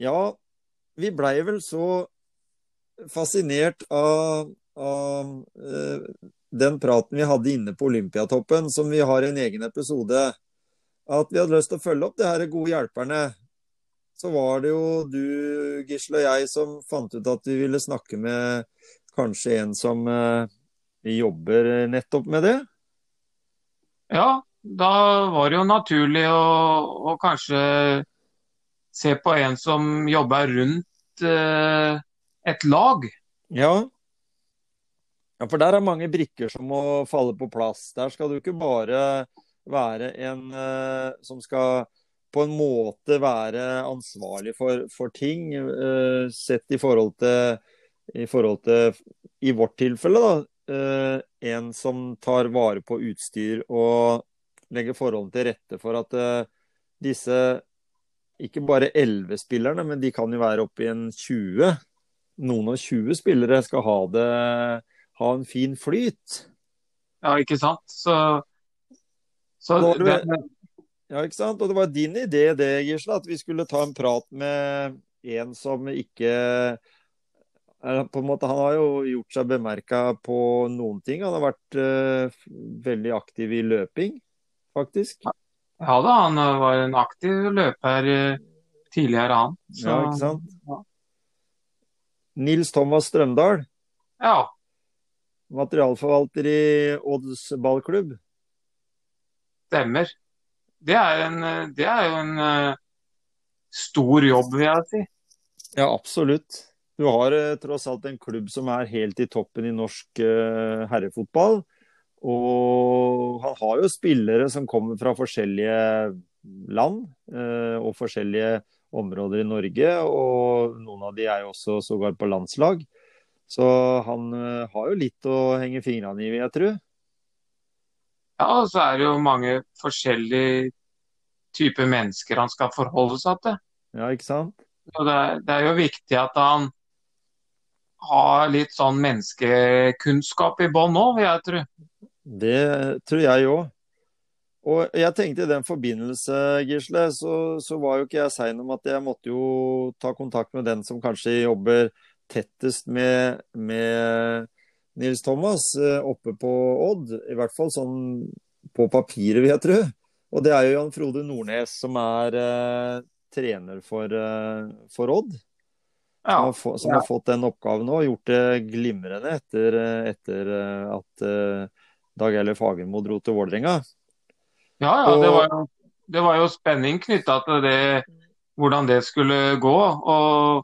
Ja, vi blei vel så fascinert av, av eh, den praten vi hadde inne på Olympiatoppen, som vi har i en egen episode, at vi hadde lyst til å følge opp det her gode hjelperne. Så var det jo du, Gisle og jeg som fant ut at vi ville snakke med kanskje en som eh, jobber nettopp med det. Ja, da var det jo naturlig å, å kanskje se på en som jobber rundt eh, et lag. Ja. ja, for der er mange brikker som må falle på plass. Der skal du ikke bare være en eh, som skal på en måte være ansvarlig for, for ting, eh, sett i forhold til i forhold til, i vårt tilfelle, da, eh, en som tar vare på utstyr og legger forholdene til rette for at eh, disse ikke bare 11 spillerne, men de kan jo være oppe i en 20. Noen av 20 spillere skal ha, det, ha en fin flyt. Ja, ikke sant? Så, så du- det, Ja, ikke sant? Og det var din idé det, Gisle, at vi skulle ta en prat med en som ikke eh, på en måte, Han har jo gjort seg bemerka på noen ting. Han har vært uh, veldig aktiv i løping, faktisk. ja da, han var en aktiv løper eh, tidligere, han. Så, Ja, ikke sant? Ja. Nils Thomas Strømdal, Ja, materialforvalter i Odds ballklubb. stemmer. Det er, en, eh, det er jo en uh, stor jobb, vil jeg si. Ja, absolutt. Du har uh, tross alt en klubb som er helt i toppen i norsk uh, herrefotball. Og han har jo spillere som kommer fra forskjellige land eh, og forskjellige områder i Norge. Og noen av de er jo også sågar på landslag. Så han eh, har jo litt å henge fingrene i, vil jeg tro. Ja, og så er det jo mange forskjellige typer mennesker han skal forholde seg til. Ja, ikke sant? Og det, er, det er jo viktig at han har litt sånn menneskekunnskap i bånn òg, vil jeg tro. Det tror jeg òg. Og jeg tenkte i den forbindelse, Gisle, så, så var jo ikke jeg sein om at jeg måtte jo ta kontakt med den som kanskje jobber tettest med, med Nils Thomas eh, oppe på Odd. I hvert fall sånn på papiret, vil jeg tro. Og det er jo Jan Frode Nordnes som er eh, trener for, eh, for Odd. Ja, Som, har, få, som har fått den oppgaven og gjort det glimrende etter, etter eh, at eh, Dag Eller Fagermo dro til Vålerenga. ja, ja det, var jo, det var jo spenning knytta til det, hvordan det skulle gå. Og,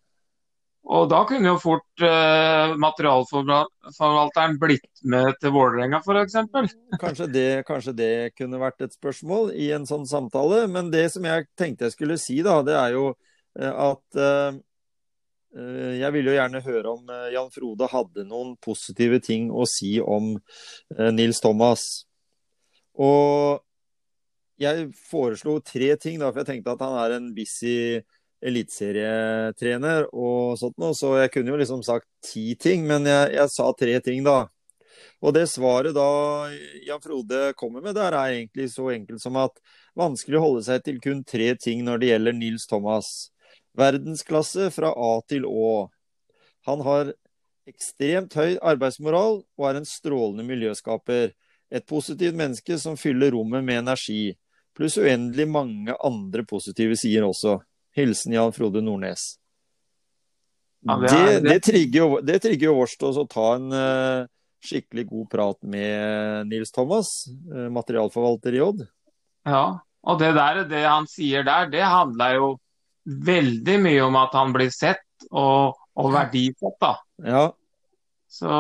og da kunne jo fort eh, materialforvalteren blitt med til Vålerenga, f.eks. Kanskje det, kanskje det kunne vært et spørsmål i en sånn samtale. Men det som jeg tenkte jeg skulle si, da, det er jo eh, at eh, jeg ville jo gjerne høre om eh, Jan Frode hadde noen positive ting å si om eh, Nils Thomas. Og jeg foreslo tre ting, da, for jeg tenkte at han er en busy eliteserietrener og sånt noe, så jeg kunne jo liksom sagt ti ting, men jeg, jeg sa tre ting, da. Og det svaret da Jan Frode kommer med der, er egentlig så enkelt som at vanskelig å holde seg til kun tre ting når det gjelder Nils Thomas. Verdensklasse fra A til Å. Han har ekstremt høy arbeidsmoral og er en strålende miljøskaper. Et positivt menneske som fyller rommet med energi. Pluss uendelig mange andre positive sider også. Hilsen Jan Frode Nordnes. Ja, det er- det, det trigger jo oss til å ta en uh, skikkelig god prat med Nils Thomas, eh, materialforvalter i Odd. Ja, og det der, det han sier der, det handler jo veldig mye om at han blir sett og, og verdisatt, da. Ja, Så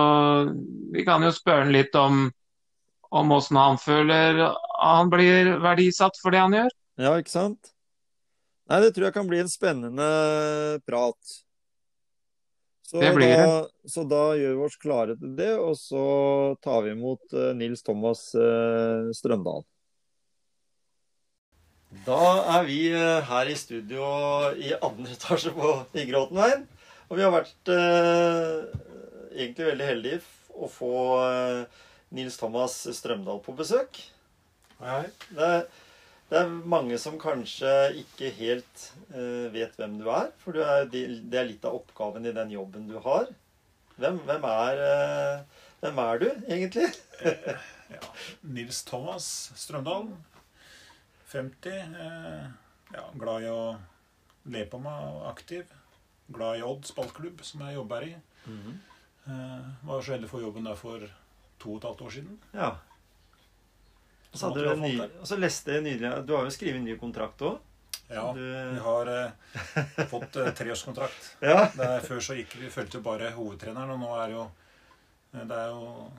vi kan jo spørre han litt om, om hvordan han føler han blir verdisatt for det han gjør. ja, ikke sant? Nei, det tror jeg kan bli en spennende prat. Så Det blir da, så da gjør vi oss klare til det, og så tar vi imot eh, Nils Thomas eh, Strømdal. Da er vi eh, her i studio i andre etasje på Igeråtenveien. Og vi har vært eh, egentlig veldig heldige å få eh, Nils Thomas Strømdal på besøk. Hei. Det, Det er mange som kanskje ikke helt eh, vet hvem du er. For du er, det er litt av oppgaven i den jobben du har. Hvem, hvem, er, eh, hvem er, du, egentlig? ja. Nils Thomas Strømdal. 50. Eh, ja, glad i å le på meg og aktiv. Glad i Odd spaltklubb, som jeg jobber i. Mm -hmm. var så heldig å få jobben der for to og et halvt år siden. Ja. Og så, hadde du ny, og så leste jeg nylig Du har jo skrevet ny kontrakt òg? Ja, du... vi har eh, fått eh, treårskontrakt. ja. Der, før så gikk vi fulgte bare hovedtreneren, og nå er jo eh, Det er jo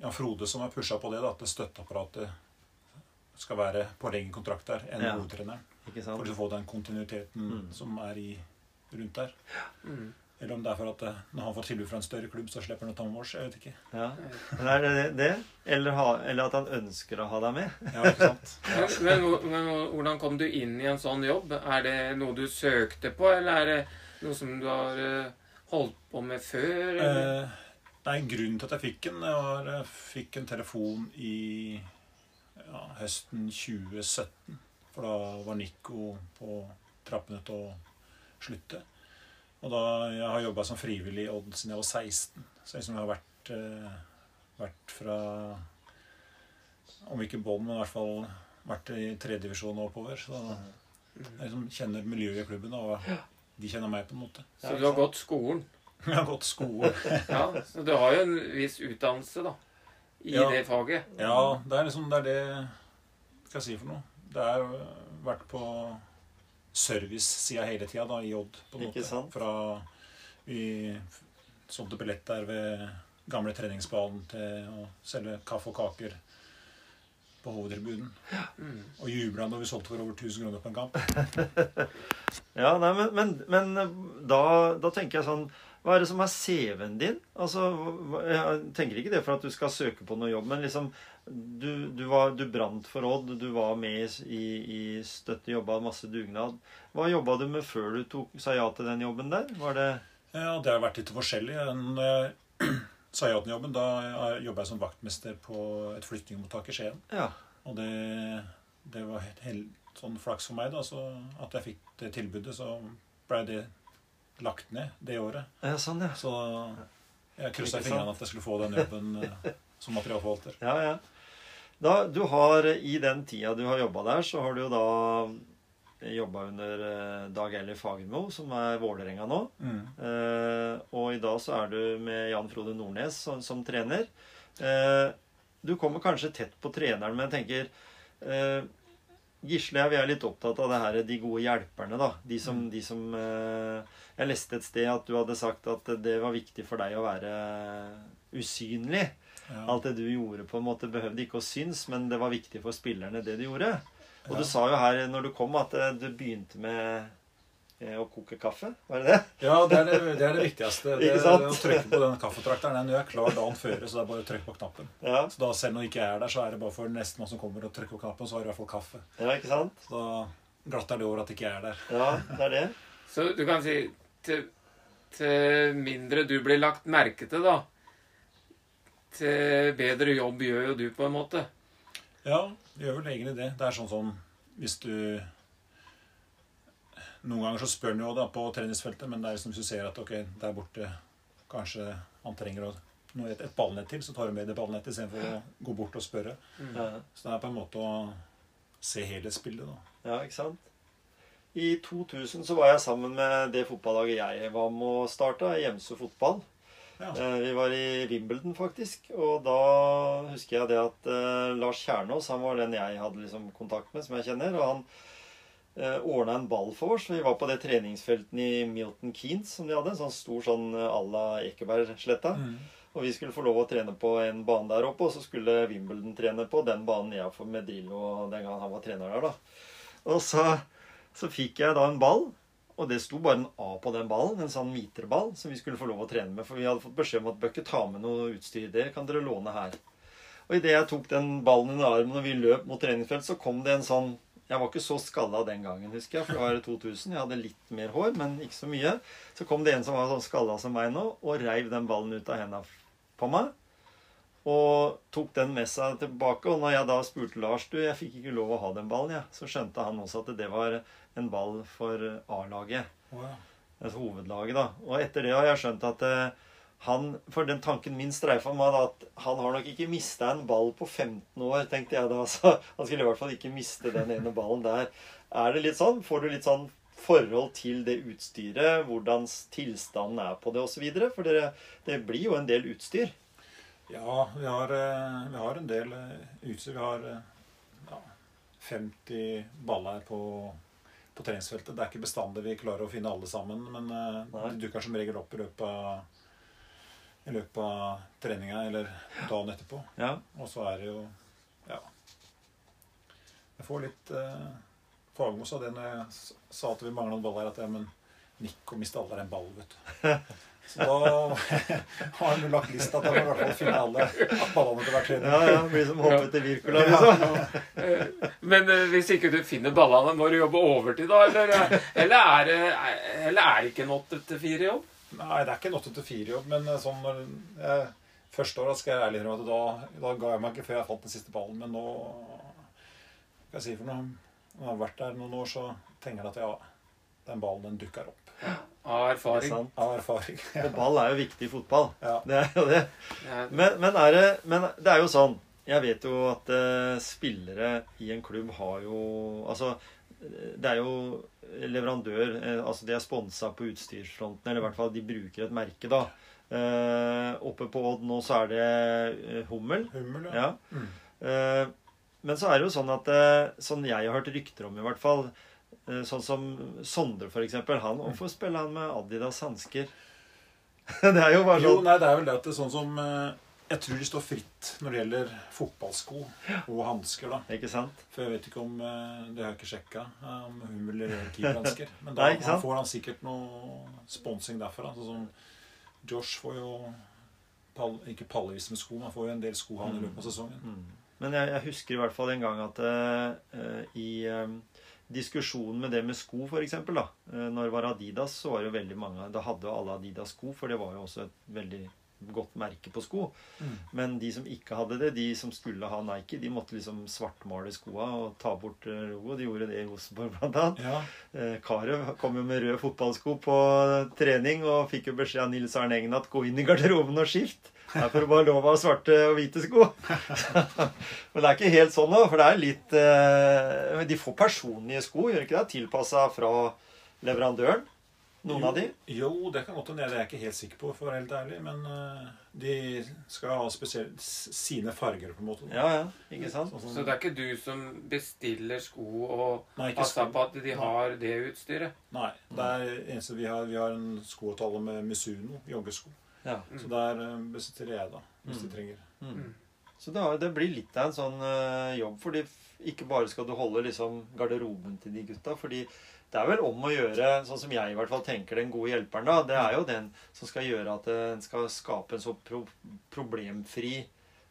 Jan Frode som har pusha på det, da, at støtteapparatet skal være på lengre kontrakt der enn ja. hovedtreneren. For å få den kontinuiteten mm. som er i, rundt der. Mm. Eller om det er for at eh, når han får tilbud fra en større klubb, så slipper han å ta med oss. Jeg vet ikke. Ja. Men er det det? Eller, ha, eller, at han ønsker å ha deg med? Ja, ikke sant. men, men, men, hvordan kom du inn i en sånn jobb? Er det noe du søkte på, eller er det noe som du har uh, holdt på med før? Eh, nei, grunnen til at jeg fikk den Jeg, var, jeg fikk en telefon i ja, høsten 2017. For da var Nico på trappene til å slutte. Og da jeg har jobba som frivillig i Odd siden jeg var 16. Så liksom jeg har vært, eh, vært fra Om ikke bånn, men i hvert fall vært i tredjedivisjon og oppover. Så jeg liksom kjenner miljøet i klubben, og de kjenner meg på en måte. Så du har gått skolen? Jeg har gått skolen. ja, Så du har jo en viss utdannelse, da, i ja, det faget? Ja, det er liksom det er det Skal jeg si for noe? Det har vært på service-sida hele tida i Odd. på en måte. Fra vi solgte billett der ved gamle treningsbanen til å selge kaffe og kaker på hovedtribunen. Ja. Mm. Og jubla når vi solgte for over 1000 kroner på en kamp. ja, nei, men, men, men da, da, tenker jeg sånn Hva er det som er CV-en din? Altså, Jeg tenker ikke det for at du skal søke på noe jobb, men liksom du, du, var, du brant for Odd, du var med i, i støtte, jobba masse dugnad. Hva jobba du med før du tok, sa ja til den jobben der? Var det Ja, det har vært litt forskjellig. Når jeg sa ja til jobben, da jobba jeg som vaktmester på et flyktningmottak i Skien. Ja. Og det, det var helt, helt sånn flaks for meg, da, så at jeg fikk det tilbudet. Så blei det lagt ned det året. Ja, sånn, ja. Så jeg kryssa fingrene at jeg skulle få den jobben eh, som materialforvalter. Ja, ja. Da, du har, I den tida du har jobba der, så har du jo da jobba under eh, Dag Eller Fagermo, som er Vålerenga nå. Mm. Eh, og i dag så er du med Jan Frode Nordnes som, som trener. Eh, du kommer kanskje tett på treneren, men jeg tenker eh, Gisle vi er litt opptatt av det her, de gode hjelperne. da. De som, mm. de som eh, Jeg leste et sted at du hadde sagt at det var viktig for deg å være usynlig. Ja. Alt det du gjorde, på en måte behøvde ikke å synes, men det var viktig for spillerne, det du gjorde. Og ja. du sa jo her når du kom, at eh, du begynte med eh, å koke kaffe. Var det det? Ja, det er det, det, er det viktigste. Det, det, å trykke på den kaffetrakteren. Den er klar dagen før, så det er bare å trykke på knappen. Ja. Så da Selv når ikke jeg er der, så er det bare for nestemann som kommer og trykker på knappen, så har du i hvert fall kaffe. Ja, ikke sant? Så da glatter det over at ikke jeg er der. Ja, det er det. Så du kan si til, til mindre du blir lagt merke til, da, til bedre jobb gjør jo du, på en måte. Ja, det gjør vel egentlig det. Det er sånn som hvis du Noen ganger så spør han jo da på treningsfeltet, men det er liksom hvis du ser at ok, der borte kanskje han trenger å et, et ballnett til, så tar du med det ballnettet istedenfor å gå bort og spørre. Mm. Så det er på en måte å se helhetsbildet, da. Ja, ikke sant? I 2000 så var jeg sammen med det fotballaget jeg var med å starte, Hjemsø fotball. Ja. Eh, vi var i Wimbledon, faktisk. Og da husker jeg det at uh, Lars Kjernås han var den jeg hadde liksom kontakt med, som jeg kjenner. Og han eh, ordna en ball for oss. Vi var på det treningsfelten i Milton Keanes som de hadde. En sånn stor sånn à la Ekebergsletta. Mm. Og vi skulle få lov å trene på en bane der oppe, og så skulle Wimbledon trene på den banen jeg for med Drillo den gangen han var trener der, da. Og så, så fikk jeg da en ball. Og det sto bare en A på den ballen, en sånn mitreball, som vi skulle få lov å trene med. For vi hadde fått beskjed om at bør ta med noe utstyr. Det kan dere låne her. Og idet jeg tok den ballen under armen og vi løp mot treningsfelt, så kom det en sånn Jeg var ikke så skalla den gangen, husker jeg, for det var 2000. Jeg hadde litt mer hår, men ikke så mye. Så kom det en som var sånn skalla som meg nå, og reiv den ballen ut av hendene på meg. Og tok den med seg tilbake. Og når jeg da spurte Lars du, jeg fikk ikke lov å ha den ballen, ja, så skjønte han også at det var en ball for A-laget. Wow. Altså hovedlaget, da. Og etter det har jeg skjønt at eh, han For den tanken min streifa meg da at han har nok ikke mista en ball på 15 år, tenkte jeg da. Så han skulle i hvert fall ikke miste den ene ballen der. Er det litt sånn? Får du litt sånn forhold til det utstyret, hvordan tilstanden er på det osv.? For det, det blir jo en del utstyr. Ja, vi har, eh, vi har en del eh, utstyr. Vi har ja, 50 baller på, på treningsfeltet. Det er ikke bestandig vi klarer å finne alle sammen, men eh, Nei. de dukker som regel opp i løpet av, i løpet av treninga eller dagen etterpå. Ja. Og så er det jo Ja. Jeg får litt eh, Fagermo av det når jeg sa at vi mangla noen baller, at ja, men Nico mista aldri en ball, vet du. Så da har han lagt lista til å i hvert fall finne alle ballene til hver trening. Ja, ja. Blir som hoppet til Wirkola, liksom. Ja. Men eh, hvis ikke du finner ballene, må du jobbe overtid da? Eller, eh, eller, er, det, eller er det ikke en 8-4-jobb? Nei, det er ikke en 8-4-jobb, men eh, sånn når jeg, Første året skal jeg ærlig innrømme at da, da ga jeg meg ikke før jeg fant den siste ballen. Men nå Hva skal jeg si for noe? Når jeg har vært der noen år, så tenker jeg at ja, den ballen den dukker opp. Av erfaring. Sant? Av erfaring. Og ball er jo viktig i fotball. Ja. Det er jo det. Men, men, er det, men det er jo sånn Jeg vet jo at uh, spillere i en klubb har jo Altså, det er jo leverandør uh, Altså de er sponsa på utstyrsfronten, eller i hvert fall de bruker et merke, da. Uh, oppe på Odd nå så er det Hummel. Hummel, Ja. Mm. Eh, men så er det jo sånn at Sånn jeg har hørt rykter om, i hvert fall Sånn som Sondre, for eksempel. Han, hvorfor spiller han med Adidas hansker? det er jo bare Jo, sånn nei, det er vel det at det er sånn som eh, Jeg tror de står fritt når det gjelder fotballsko og hansker, da. Ikke sant? For jeg vet ikke om eh, Det har jeg ikke sjekka om Hummel leverer keeperhansker. Men da Nei, han får han sikkert noe sponsing derfra. Sånn som Josh får jo pall, ikke pallevis med sko, men han får jo en del sko han i løpet av sesongen. Mm. Men jeg, jeg husker i hvert fall en gang at uh, i eh, diskusjonen med det med sko, f.eks. eh, Når det var Adidas, så var det jo veldig mange Da hadde jo alle Adidas sko, for det var jo også et veldig godt merke på sko. Mm. Men de som ikke hadde det, de som skulle ha Nike, de måtte liksom svartmale skoa og ta bort logo. De gjorde det i Rosenborg, blant annet. Ja, Eh, Carew kom jo med røde fotballsko på trening og fikk jo beskjed av Nils Arne Eggen at gå inn i garderoben og skift. Her får du bare lov å ha svarte og hvite sko. Men det er ikke helt sånn nå, for det er litt eh, De får personlige sko, gjør ikke det? Tilpassa fra leverandøren. Noen av de. Jo, det kan godt hende. Det er jeg ikke helt sikker på, for å være helt ærlig. Men uh, de skal ha spesielt sine farger, på en måte. Ja, ja. Ikke sant? Sånn Så det er ikke du som bestiller sko og passer sko. på at de har det utstyret? Nei. Det er eneste vi har. Vi har en skoavtale med Misuno, joggesko. Ja. Så der eh, bestiller jeg, da, hvis de Mm. trenger. Mm. Så det, det blir litt av en sånn uh, jobb, fordi ikke bare skal du holde liksom garderoben til de gutta. fordi det er vel om å gjøre, sånn som jeg i hvert fall tenker den gode hjelperen, da. Det er jo den som skal gjøre at eh, en skal skape en så pro problemfri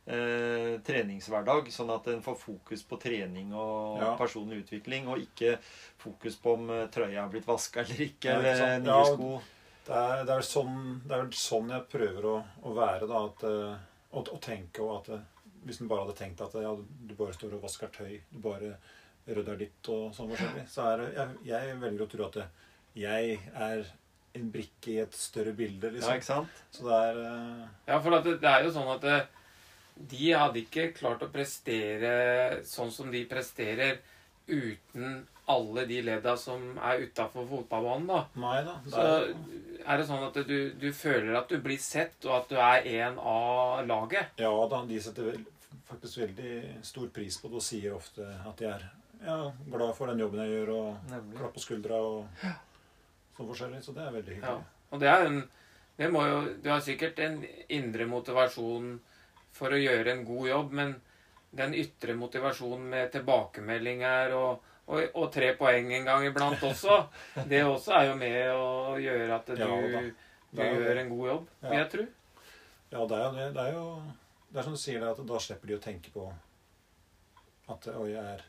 eh, treningshverdag. Sånn at en får fokus på trening og Ja. personlig utvikling, og ikke fokus på om eh, trøya er blitt vaska eller ikke, Ja, ikke eller sant. nye Ja, sko. Det er, det er, sånn, det er vel sånn jeg prøver å, å være, da. At, eh, å, å tenke og at eh, Hvis en bare hadde tenkt at ja, du bare står og vasker tøy, du bare rydder ditt og sånn forskjellig, så er jeg, jeg velger å tro at jeg er en brikke i et større bilde, liksom. Ja, ikke sant? Så det er uh... Ja, for det, det er jo sånn at det, de hadde ikke klart å prestere sånn som de presterer uten alle de ledda som er utafor fotballbanen, da. Nei da. Det Så er, er det sånn at du, du føler at du blir sett, og at du er en av laget. ja da, de setter vel, faktisk veldig stor pris på det og sier ofte at de er ja, glad for den jobben jeg gjør, og Nemlig. klapp på skuldra og sånn forskjellig. Så det er veldig hyggelig. Ja. Og det er en det må jo, Du har sikkert en indre motivasjon for å gjøre en god jobb, men den ytre motivasjonen med tilbakemeldinger og, og, og tre poeng en gang iblant også, det også er jo med å gjøre at du, Ja, du gjør en god jobb, Ja. jeg tro. Ja, det er jo det. Det er jo det er som du sier, det, at da slipper de å tenke på at oi, jeg er,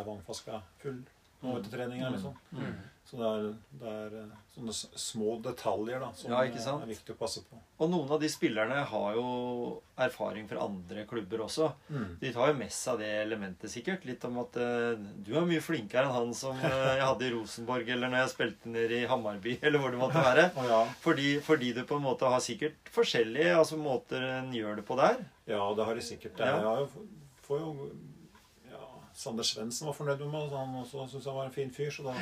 er vannflaska full. nå etter treninga. Liksom. Mm. Så det er, det er eh, sånne små detaljer da, som Ja, er viktig å passe på. Og noen av de spillerne har jo erfaring fra andre klubber også. Mm. De tar jo med seg det elementet sikkert. Litt om at uh, du er mye flinkere enn han som uh, jeg hadde i Rosenborg, eller når jeg spilte ned i Hammarby, eller hvor det måtte være. oh, ja. Fordi, fordi du på en måte har sikkert forskjellige altså måter en gjør det på der. ja, det har de sikkert. Ja. Jeg har jo, får jo ja, Sander Svendsen var fornøyd med meg, han også syntes han var en fin fyr. Så da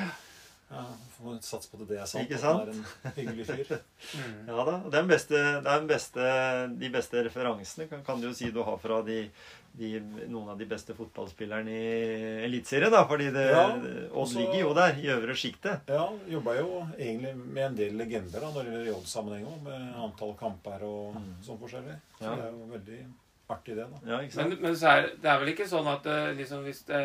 ja, får satse på at det er sant. Ikke At han er en hyggelig fyr. Mm. Ja da, det er, den beste, det er beste, de beste referansene kan, kan du jo si du har fra de, de, noen av de beste fotballspillerne i Eliteserien. fordi det, Ja, Odd også- ligger jo der, i øvre sjiktet. Ja, jobba jo egentlig med en del legender da, når det gjelder jobbsammenheng òg, med antall kamper og Mm. sånn forskjellig. Så Ja. det er jo veldig artig, det. da. Ja, ikke Men, sant? men så er, det er vel ikke sånn at eh, liksom, hvis, det,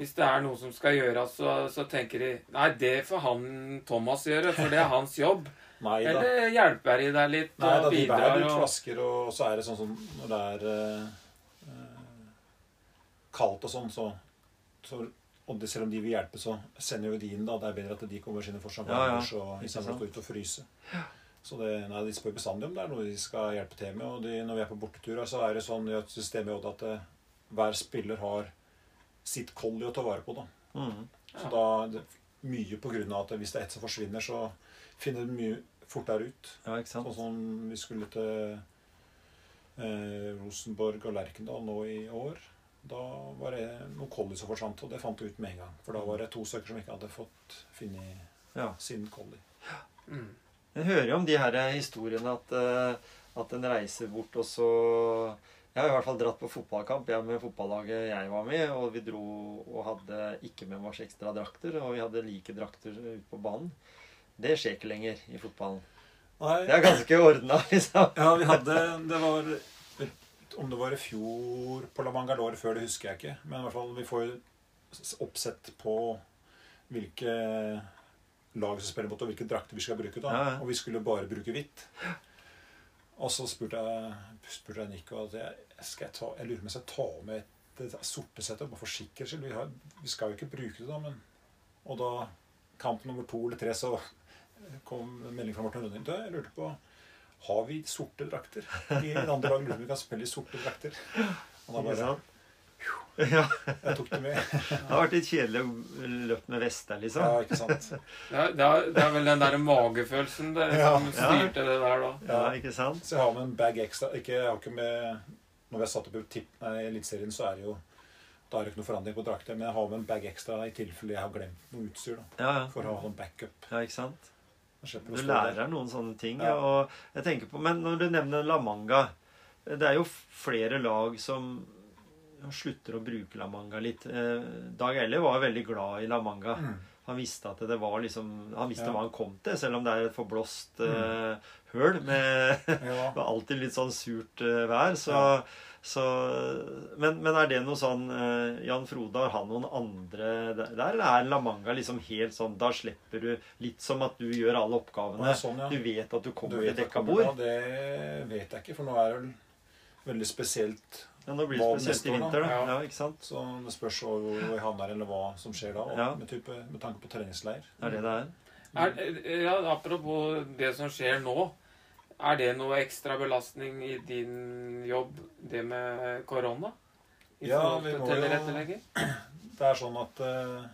hvis det er noe som skal gjøres, så, så tenker de Nei, det får han Thomas gjøre, for det er hans jobb. Nei da. Eller hjelper de deg litt Nei, da og de bærer ut Og, flasker, og så er det sånn som når det er eh, eh, kaldt og sånn, så, så og det, selv om de vil hjelpe, så sender jo de inn. da. Det er bedre at de kommer sine forsamlinger Ja, ja. og istedenfor å stå ute og fryse. Så det, nei, De spør bestandig om det er noe de skal hjelpe til med. og de, Når vi er på borteturer, så er det sånn i et system i Odd at det, hver spiller har sitt kolli å ta vare på. da. Mm. Så da, det, Mye på grunn av at hvis det er ett som forsvinner, så finner du mye fortere ut. Ja, ikke sant? Sånn som vi skulle til eh, Rosenborg og Lerkendal nå i år. Da var det noen collie som forsvant, og det fant vi ut med en gang. For da var det to stykker som ikke hadde fått funnet Ja. sin collie. mm. Jeg hører jo om de her historiene at, eh, at en reiser bort, og så Jeg har i hvert fall dratt på fotballkamp jeg med fotballaget jeg var med, og vi dro og hadde ikke med oss ekstra drakter, og vi hadde like drakter ute på banen. Det skjer ikke lenger i fotballen. Nei, Det er ganske ordna, liksom. ja, vi hadde Det var Om det var i fjor på La Mangalore før, det husker jeg ikke. Men i hvert fall, vi får oppsett på hvilke lag som spiller mot, og hvilke drakter vi skal bruke. da. Ja, ja. Og vi skulle bare bruke hvitt. Og så spurte jeg, spurte jeg Nico at jeg, skal jeg, ta, jeg lurer på om jeg skal ta med et, det sorte settet, bare for sikkerhets skyld. Vi, vi skal jo ikke bruke det, da. men... Og da kamp nummer to eller tre, så kom en melding fra Morten Rønning. Jeg lurte på Har vi sorte drakter? I andre lag lurer vi kan spille i sorte drakter. Og da bare? Ja, Jeg tok det med. det har vært litt kjedelig å løpe med vester, liksom. Ja, ikke sant. det, er, det, er, det er vel den der magefølelsen det, Ja. som styrte det der, da. Ja, ikke sant? Så jeg har med en bag ekstra. Ikke, jeg har ikke med Når vi har satt opp i tipp- nei, Eliteserien, så er det jo Da er det ikke noe forandring på drakter. Men jeg har med en bag ekstra i tilfelle jeg har glemt noe utstyr. da Ja, ja. For å ha en backup. ja ikke sant? Du der. lærer noen sånne ting. Ja. Og jeg tenker på, Men når du nevner La Manga Det er jo flere lag som slutter å bruke La Manga litt. Eh, Dag Elle var veldig glad i La Manga. Mm. Han visste at det var liksom Han visste Ja. hva han kom til, selv om det er et forblåst eh, høl med Ja. alltid litt sånn surt eh, vær. Så, Ja. så men, men er det noe sånn eh, Jan Frode, har han noen andre der, eller er La Manga liksom helt sånn Da slipper du litt som at du gjør alle oppgavene. Sånn, ja. Du vet at du kommer du til et dekka bord. Ja, det vet jeg ikke, for nå er det vel veldig spesielt. Ja, nå blir det spesielt i vinter, da. Ja. Ja, ikke sant? Så det spørs hvor hvor vi havner, eller hva som skjer da. Ja. med, type, med tanke på treningsleir. Er det det er. Er, ja, apropos det som skjer nå. Er det noe ekstra belastning i din jobb, det med korona? I Ja, vi må jo- Det er sånn at uh,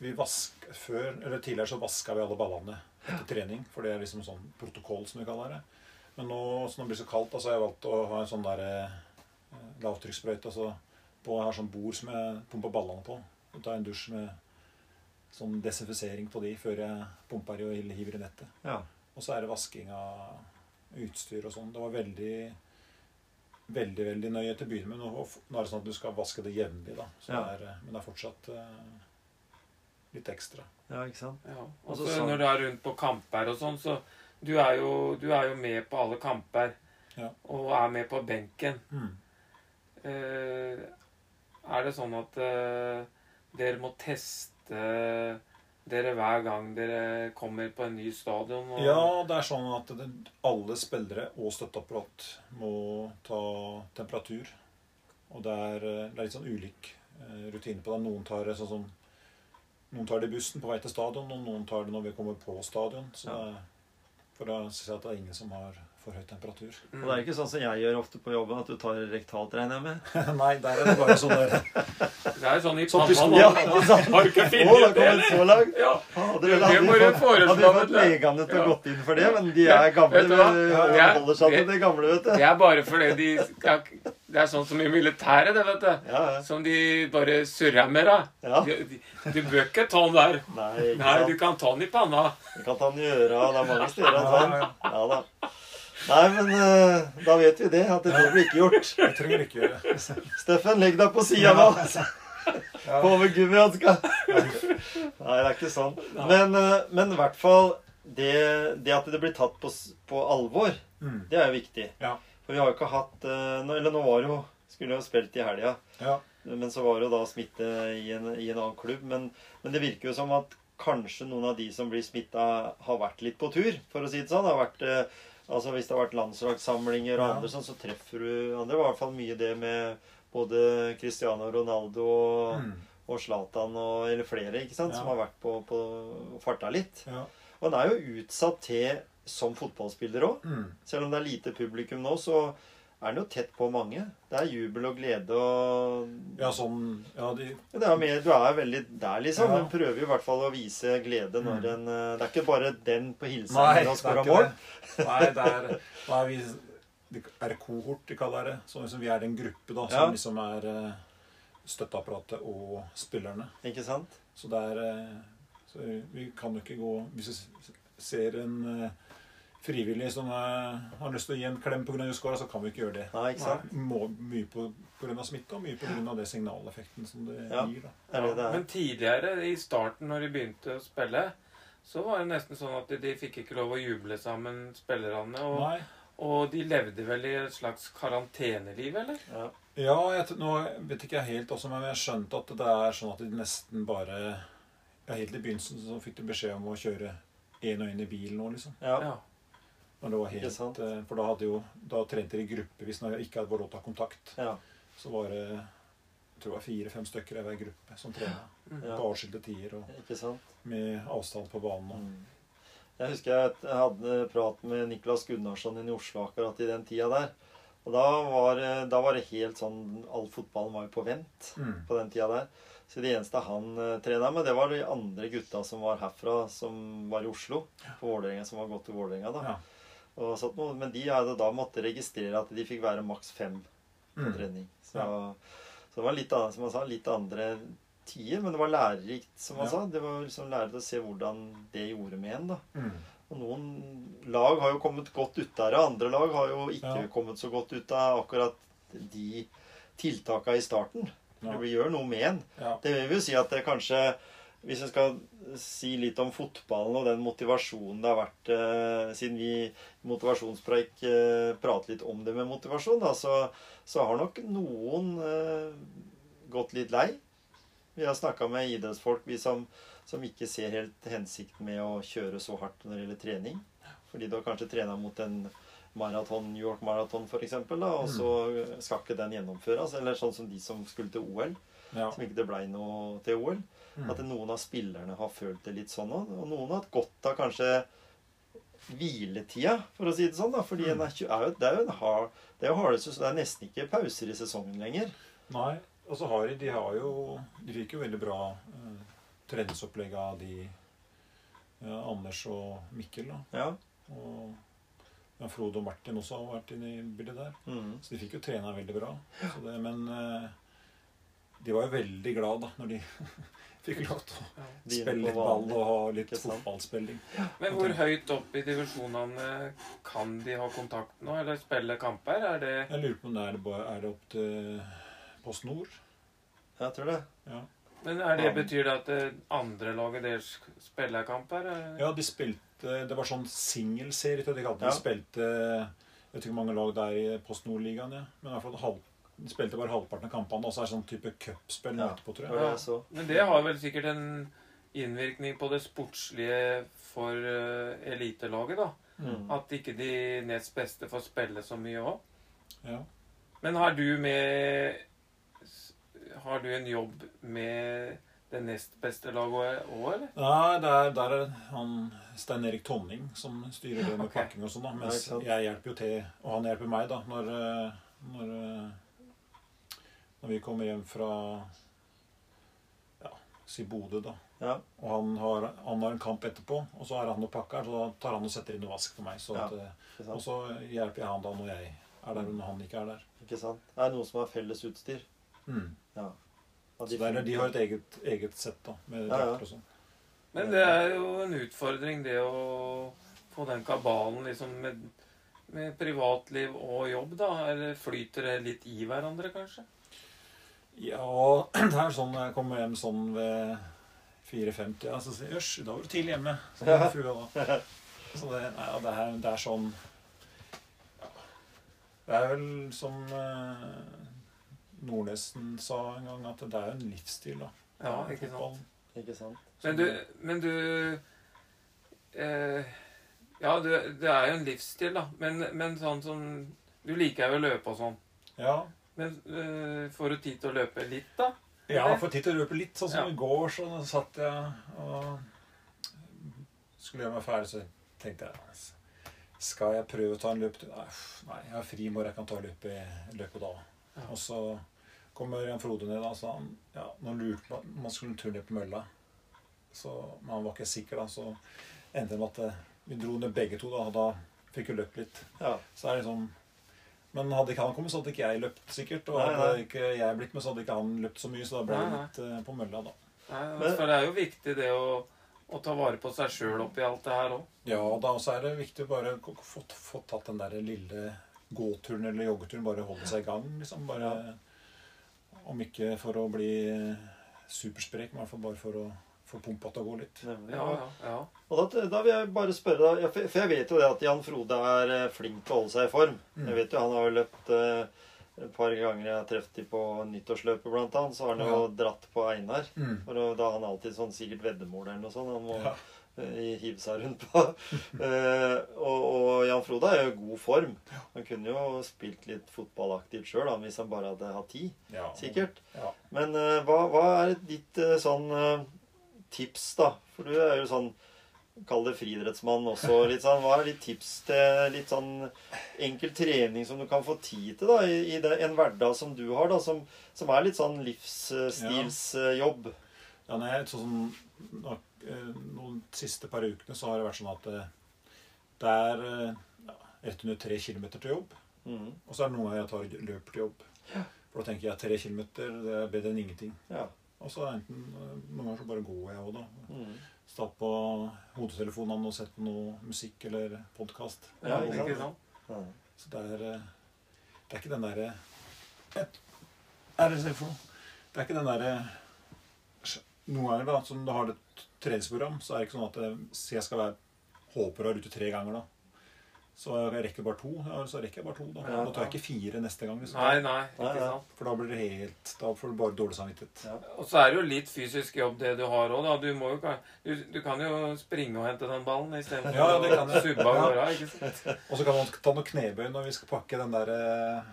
vi vask, før, eller Tidligere så vaska vi alle ballene etter trening, for det er liksom sånn protokoll, som vi kaller det. Men nå som det blir så kaldt, så har jeg valgt å ha en sånn der eh, lavtrykkssprøyte. Altså, på, jeg har sånn bord som jeg pumper ballene på. Og tar en dusj med sånn desinfisering på de før jeg pumper i og hiver i nettet. Ja. Og så er det vasking av utstyr og sånn. Det var veldig veldig veldig nøye til å begynne med. Nå, nå er det sånn at du skal vaske det jevnlig, da. Ja. det er, men det er fortsatt eh, litt ekstra. ja, ikke sant? Ja. Og så når du er rundt på kamper og sånn, så du er, jo, du er jo med på alle kamper. Ja. Og er med på benken. Mm. Eh, er det sånn at eh, dere må teste dere hver gang dere kommer på en ny stadion? Og, Ja, det er sånn at alle spillere og støtteapparat må ta temperatur. Og det er, eh, det er litt sånn ulik rutine på det. Noen tar sånn noen tar det i bussen på vei til stadion, og noen tar det når vi kommer på stadion. Så Ja. det, for da ser jeg at det er ingen som har for høy temperatur. Og det er ikke sånn som jeg gjør ofte på jobben, at du tar rektalt, regner jeg med? Nei, der er det bare sånn der Det er sånn i Sånn pistol. nå. Ja. Har du ikke funnet det ut det, eller? så langt. Ja. Hadde Det hadde må du fått- foreslå, Hadde fått legene til å Ja. gått inn for det, men de er gamle. Vet du hva? De Ja. holder seg til det gamle, vet du. Det er bare fordi de ja, Det er sånn som i militæret, det, vet du. Ja, ja. Som de bare surrer med da. Ja. Du, du bør ikke ta den der. Nei, ikke Nei, du kan ta den i panna. Du kan ta den i øra. Det er mange steder han tar den. Ja da. Nei, men uh, da vet vi det, at det blir ikke gjort. Jeg trenger ikke gjøre det. Steffen, legg deg på sida nå. På over gummihanska. Nei, det er ikke sånn. Men, uh, men i hvert fall det, det at det blir tatt på, på alvor, Mm. det er jo viktig. Ja. For vi har jo ikke hatt uh, nå, Eller nå var det jo Skulle jo spilt i helga. Ja. Men så var det jo da smitte i en, i en annen klubb. Men, men det virker jo som at kanskje noen av de som blir smitta, har vært litt på tur, for å si det sånn. Det har vært, altså Hvis det har vært landslagssamlinger og Ja. andre sånn, så treffer du andre. Det var i hvert fall mye det med både Cristiano Ronaldo og, Mm. og Zlatan og eller flere ikke sant, Ja. som har vært på, på farta litt. Ja. Og han er jo utsatt til som fotballspiller òg. Mm. Selv om det er lite publikum nå, så er han jo tett på mange. Det er jubel og glede og ja, sånn Ja, de det er mer, Du er veldig der, liksom. Ja. Men prøver jo i hvert fall å vise glede når Mm. en eh, Det er ikke bare den på hilsen når han er skårer mål. det. Nei, det er, det er vi det er kohort, de kaller det. Så liksom vi er en gruppe da, som Ja. liksom er eh, støtteapparatet og spillerne. Ikke sant? Så det er eh, så Vi kan jo ikke gå Hvis vi ser en eh, frivillig som eh, har lyst til å gi en klem pga. juskåra, så kan vi ikke gjøre det. Nei, ikke sant? Må, mye pga. smitte og mye pga. det signaleffekten som det Ja. gir. da. Det er det det. Men tidligere, i starten når de begynte å spille, så var det nesten sånn at de fikk ikke lov å juble sammen, spillerne. Og, Nei. og de levde vel i et slags karanteneliv, eller? Ja. Ja, jeg, nå vet ikke jeg helt også, men jeg skjønte at det er sånn at de nesten bare ja, Helt i begynnelsen så fikk de beskjed om å kjøre én og én i bilen nå, liksom. Ja. Når det var helt, eh, for da hadde jo Da trente de gruppevis når jeg ikke hadde lov til å ha kontakt. ja. Så var det jeg tror det var fire-fem stykker i hver gruppe som trena Ja. på avskilte tider og med avstand på banen. Mm. Jeg husker jeg jeg hadde prat med Niklas Gunnarsson i Oslo akkurat i den tida der. Og da var, eh, da var det helt sånn All fotballen var jo på vent mm. på den tida der. Så det eneste han uh, trena med, det var de andre gutta som var herfra, som var i Oslo. På Vålerenga, som var gått til Vålerenga, da. Ja. Og sånt noe, men de hadde da måtte registrere at de fikk være maks fem på Mm. trening. Så, Ja. så det var litt, som han sa, litt andre tider, men det var lærerikt, som han Ja. sa. Det var liksom lærerikt å se hvordan det gjorde med en, da. Mm. Og noen lag har jo kommet godt ut av det, andre lag har jo ikke Ja. kommet så godt ut av akkurat de tiltaka i starten. Ja. Det gjør noe med en. Det vil jo si at det kanskje Hvis jeg skal si litt om fotballen og den motivasjonen det har vært eh, Siden vi i motivasjonspreik eh, prater litt om det med motivasjon, da, så, så har nok noen eh, gått litt lei. Vi har snakka med idrettsfolk vi som, som ikke ser helt hensikten med å kjøre så hardt når det gjelder trening. Fordi du har kanskje trena mot en maraton, New York Marathon f.eks., og så skal ikke den gjennomføres. Eller sånn som de som skulle til OL Ja. som ikke det blei noe til OL. Mm. At noen av spillerne har følt det litt sånn òg. Og noen har hatt godt av kanskje hviletida, for å si det sånn. da, fordi Mm. er, er jo, det er jo en hard, det er jo så det er nesten ikke pauser i sesongen lenger. Nei. Og så har de De har jo De fikk jo veldig bra eh, treningsopplegg av de ja, Anders og Mikkel. da. Ja. Og ja, Frode og Martin også har vært inne i bildet der. Mm. Så de fikk jo trena veldig bra. Så det, men eh, de var jo veldig glad da når de fikk lov til å spille litt ball og ha litt fotballspilling. Men hvor høyt opp i divisjonene kan de ha kontakt nå, eller spille kamper? Er det Jeg lurer på om det er, bare, er det opp til Post Nord? Jeg tror det. Ja. Men er det, betyr det at det andre laget deres spiller kamper? her? ja, de spilte Det var sånn singelserie, tror jeg de kalte det. De spilte Jeg vet ikke hvor mange lag det er i Post Nord-ligaen, ja. men i hvert fall halv, de spilte bare halvparten av kampene. Og så er det sånn type cupspill Ja. etterpå, tror jeg. Ja. så. Men det har vel sikkert en innvirkning på det sportslige for uh, elitelaget, da. Mm. At ikke de nest beste får spille så mye òg. Ja. Men har du med har du en jobb med det nest beste laget òg, eller? Nei, der, der er han Stein Erik Tonning som styrer det med okay. pakking og sånn. da, Mens jeg hjelper jo til, og han hjelper meg, da, når, eh, når, eh, når vi kommer hjem fra ja, si Bodø, da. Ja. Og han har, han har en kamp etterpå, og så har han noe pakker, så da tar han og setter inn noe vask for meg. Så Ja, at, eh, og så hjelper jeg han da når jeg er der, når han ikke er der. Ikke sant? Det er noen som har felles utstyr. Mm. At Så der, de har et eget, eget sett da, med Ja, ja. drakter og sånn. Men det er jo en utfordring, det å få den kabalen liksom med, med privatliv og jobb, da. Eller flyter det litt i hverandre, kanskje? Ja, det er sånn når jeg kommer hjem sånn ved 4.50, ja, så sier jeg Jøss, da var du tidlig hjemme. Så det er frua da. Så det, nei, ja, det, er, det er sånn ja. Det er vel som eh, Nordnesen sa en gang, at det er jo en livsstil, da. Ja, ikke sant? Ikke sant? Men du, men du eh, Ja, du, det er jo en livsstil, da. Men, men sånn som Du liker jo å løpe og sånn. Ja. Men eh, får du tid til å løpe litt, da? Ja, får tid til å løpe litt. Sånn som Ja. i går, så satt jeg og skulle gjøre meg ferdig, så tenkte jeg Skal jeg prøve å ta en løpetur? Nei, jeg har fri i morgen, jeg kan ta løpet løpe da. Ja. Og så kommer Jan Frode ned og sa han, ja, nå lurte man, man skulle en tur ned på mølla. Så, men han var ikke sikker, da. Så endte det med at eh, vi dro ned begge to, da. Og da fikk vi løpt litt. Ja. Så det er liksom Men hadde ikke han kommet, så hadde ikke jeg løpt, sikkert. Og hadde nei. ikke jeg blitt med, så hadde ikke han løpt så mye. Så da ble det litt eh, på mølla, da. Nei, Men- for det er jo viktig det å, å ta vare på seg sjøl oppi alt det her òg. Ja, da også er det viktig å bare få, få tatt den der lille gåturen eller joggeturen. Bare holde seg i gang, liksom. Bare Om ikke for å bli supersprek, men i hvert fall bare for å få pumpa til å gå litt. Nemlig. Ja, ja, ja. Og da, da vil jeg bare spørre deg, for jeg vet jo det at Jan Frode er eh, flink til å holde seg i form. Mm. Jeg vet jo Han har jo løpt eh, et par ganger jeg har truffet dem på nyttårsløpet, blant annet. Så har han jo Ja. dratt på Einar. Mm. For da- har han alltid sånn sikkert veddemål eller noe sånt. Han må Ja. eh, hive seg rundt på. Eh, og, og Jan Frode er jo i god form. Han kunne jo spilt litt fotballaktivt sjøl hvis han bare hadde hatt tid. Ja. Sikkert. Ja. Men hva, hva er ditt sånn tips, da? For du er jo sånn Kall det friidrettsmann også. litt sånn, Hva er ditt tips til litt sånn enkel trening som du kan få tid til da, i, det, en hverdag som du har, da, som, som er litt sånn livsstilsjobb? Ja, nei, sånn eh, noen siste par ukene så har det vært sånn at eh, det er eh, ja, rett under tre kilometer til jobb. Mm. Og så er det noen ganger jeg tar løp til jobb. For da tenker jeg tre kilometer det er bedre enn ingenting. Ja. Og så enten eh, Noen ganger så bare går jeg òg, da. Mhm. Stått på hodetelefonene og sett på noe musikk eller podkast. Ja, ikke sant? Ja. Så det er eh, Det er ikke den derre Hva er det jeg for noe? Det er ikke den derre Noen ganger, da, som du har et treningsprogram, så er det ikke sånn at jeg skal være håper å være ute tre ganger, da. Så jeg rekker bare to. Ja, så rekker jeg bare to, da. Ja. Da tar jeg ikke fire neste gang. Liksom. Nei, nei, ikke nei. sant. For da blir det helt Da får du bare dårlig samvittighet. Ja. Og så er det jo litt fysisk jobb det du har òg, da. Du, må jo, du, du kan jo springe og hente den ballen istedenfor Ja, det kan å subbe av gårde. Og så kan man ta noen knebøy når vi skal pakke den der eh,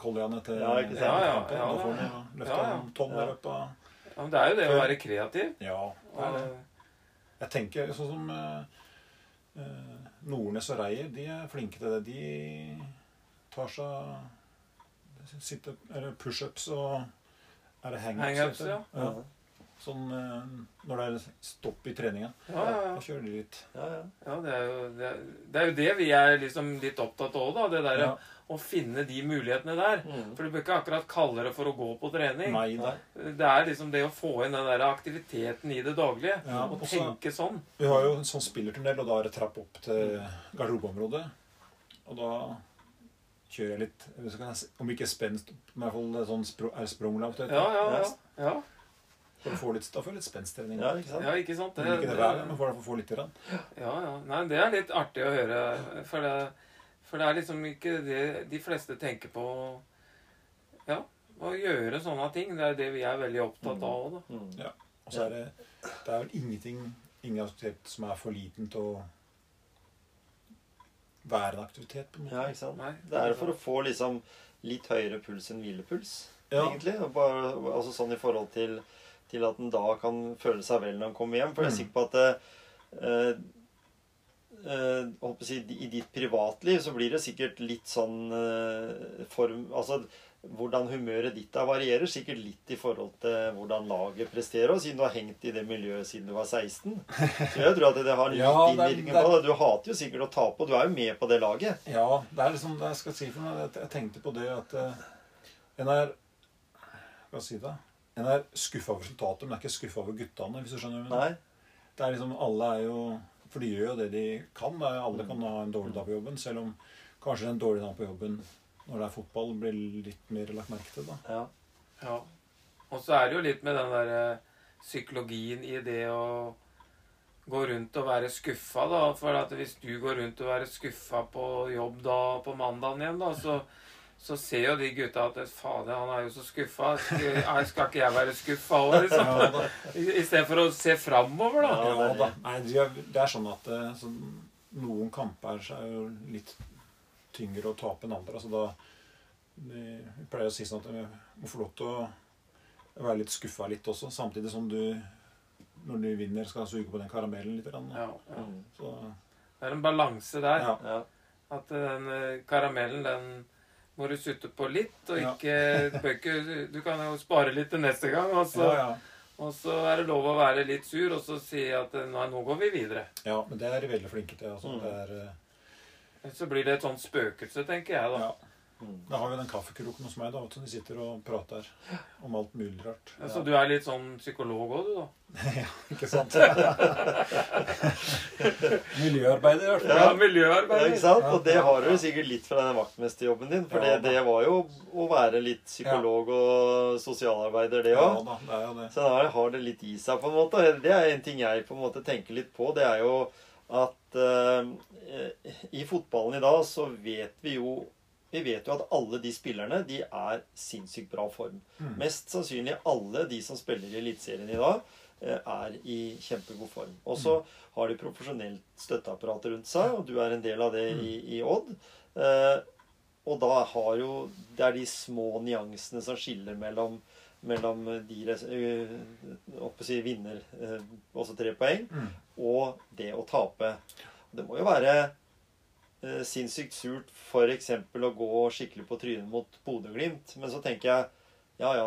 koljaene til Ja, ikke sant? Ja, ja, kampen. ja, Da får man løfta Ja, ja. noen tonn der oppe. Ja, men det er jo det å være kreativ. Ja. det er Jeg tenker sånn som eh, eh, Nordnes og Reier, de er flinke til det. De tar seg pushups og Er det hangups? Hang-ups, heter det? Ja. Sånn eh, når det er stopp i treninga. ja, ja, Da ja. kjører de litt. Ja, ja. ja det, er jo, det, er, det er jo det vi er liksom litt opptatt av òg, da. Det derre Ja. å finne de mulighetene der. Mm. For du bør ikke akkurat kalle det for å gå på trening. Nei da. Det er liksom det å få inn den der aktiviteten i det daglige. Ja, og også, tenke sånn. Vi har jo en sånn spillertunnel, og da er det trapp opp til garderobeområdet. Og da kjører jeg litt Om ikke spenst, men i hvert fall sånn spr er det sprunglav. Ja, ja, ja. ja. For å få litt, da får du litt spensttrening. ja ikke sant? Ja, ikke sant? Det, ikke det hver gang, men for få litt. Ja, ja. Nei, det er litt artig å høre. For det, for det er liksom ikke det de fleste tenker på Ja, å gjøre sånne ting. Det er det vi er veldig opptatt av òg, da. Ja. Og så er det Det er vel ingenting ingen aktivitet som er for liten til å være en aktivitet. på en måte. Ja, ikke sant? Nei, Det er for å få liksom litt høyere puls enn hvilepuls. Ja. egentlig. Bare, altså sånn i forhold til, til at han da kan føle seg vel når han kommer hjem. For jeg er Mm. sikker på at eh, eh, si, I ditt privatliv så blir det sikkert litt sånn eh, form Altså hvordan humøret ditt er varierer sikkert litt i forhold til hvordan laget presterer. Og siden du har hengt i det miljøet siden du var 16. Så jeg tror at det har litt Ja, innvirkning på det. Du hater jo sikkert å tape, og du er jo med på det laget. Ja, det er liksom det jeg skal si for noe. Jeg- tenkte på det at eh, en er Hva skal jeg si det? En er skuffa over resultatet, men er ikke skuffa over guttene, hvis du skjønner. Nei? Det er liksom, Alle er jo For de gjør jo det de kan. Det er, alle kan ha en dårlig dag på jobben, selv om kanskje en dårlig dag på jobben når det er fotball, blir litt mer lagt merke til. da. Ja. Ja. Og så er det jo litt med den der eh, psykologien i det å gå rundt og være skuffa, da. For at hvis du går rundt og er skuffa på jobb da på mandagen igjen, da, så, så ser jo de gutta at fader, han er jo så skuffa. Skal, skal ikke jeg være skuffa òg, liksom? Ja, Istedenfor å se framover, da. Ja, det er da. Nei, det er sånn at eh, så noen kamper så er jo litt tyngre å tape enn andre. Så da Vi vi pleier å si sånn at vi må få lov til å være litt skuffa litt også, samtidig som du når du vinner, skal suge på den karamellen litt. Ja, ja. Mm. Så, Det er en balanse der. ja. ja. At den eh, karamellen, den må du sutte på litt, og ikke, bør Du kan jo spare litt til neste gang, og så, ja, ja. og så er det lov å være litt sur, og så si at nei, nå går vi videre. ja, men det er de veldig flinke til. Altså. Mm. Det er, uh... Så blir det et sånt spøkelse, tenker jeg, da. ja. Da har vi den kaffekroken hos meg, da, vet. De sitter og prater om alt mulig rart. Så du er litt sånn psykolog òg, du, da? ja, Ikke sant? Miljøarbeider, i hvert fall. Ja, Ja, miljøarbeider. ikke sant? Og det har du sikkert litt fra den vaktmesterjobben din. For Ja, det, det var jo å være litt psykolog og sosialarbeider, det Ja da, det er jo det. Så da har det litt i seg, på en måte. Det er en ting jeg på en måte tenker litt på. Det er jo at uh, i fotballen i dag så vet vi jo vi vet jo at alle de spillerne de er sinnssykt bra form. Mm. Mest sannsynlig alle de som spiller i Eliteserien i dag, eh, er i kjempegod form. Og så har de profesjonelt støtteapparat rundt seg, og du er en del av det i, i Odd. Eh, og da har jo Det er de små nyansene som skiller mellom mellom de øh, si vinner øh, også tre poeng, Mm. og det å tape. Det må jo være øh, sinnssykt surt f.eks. å gå skikkelig på trynet mot Bodø-Glimt, men så tenker jeg ja ja,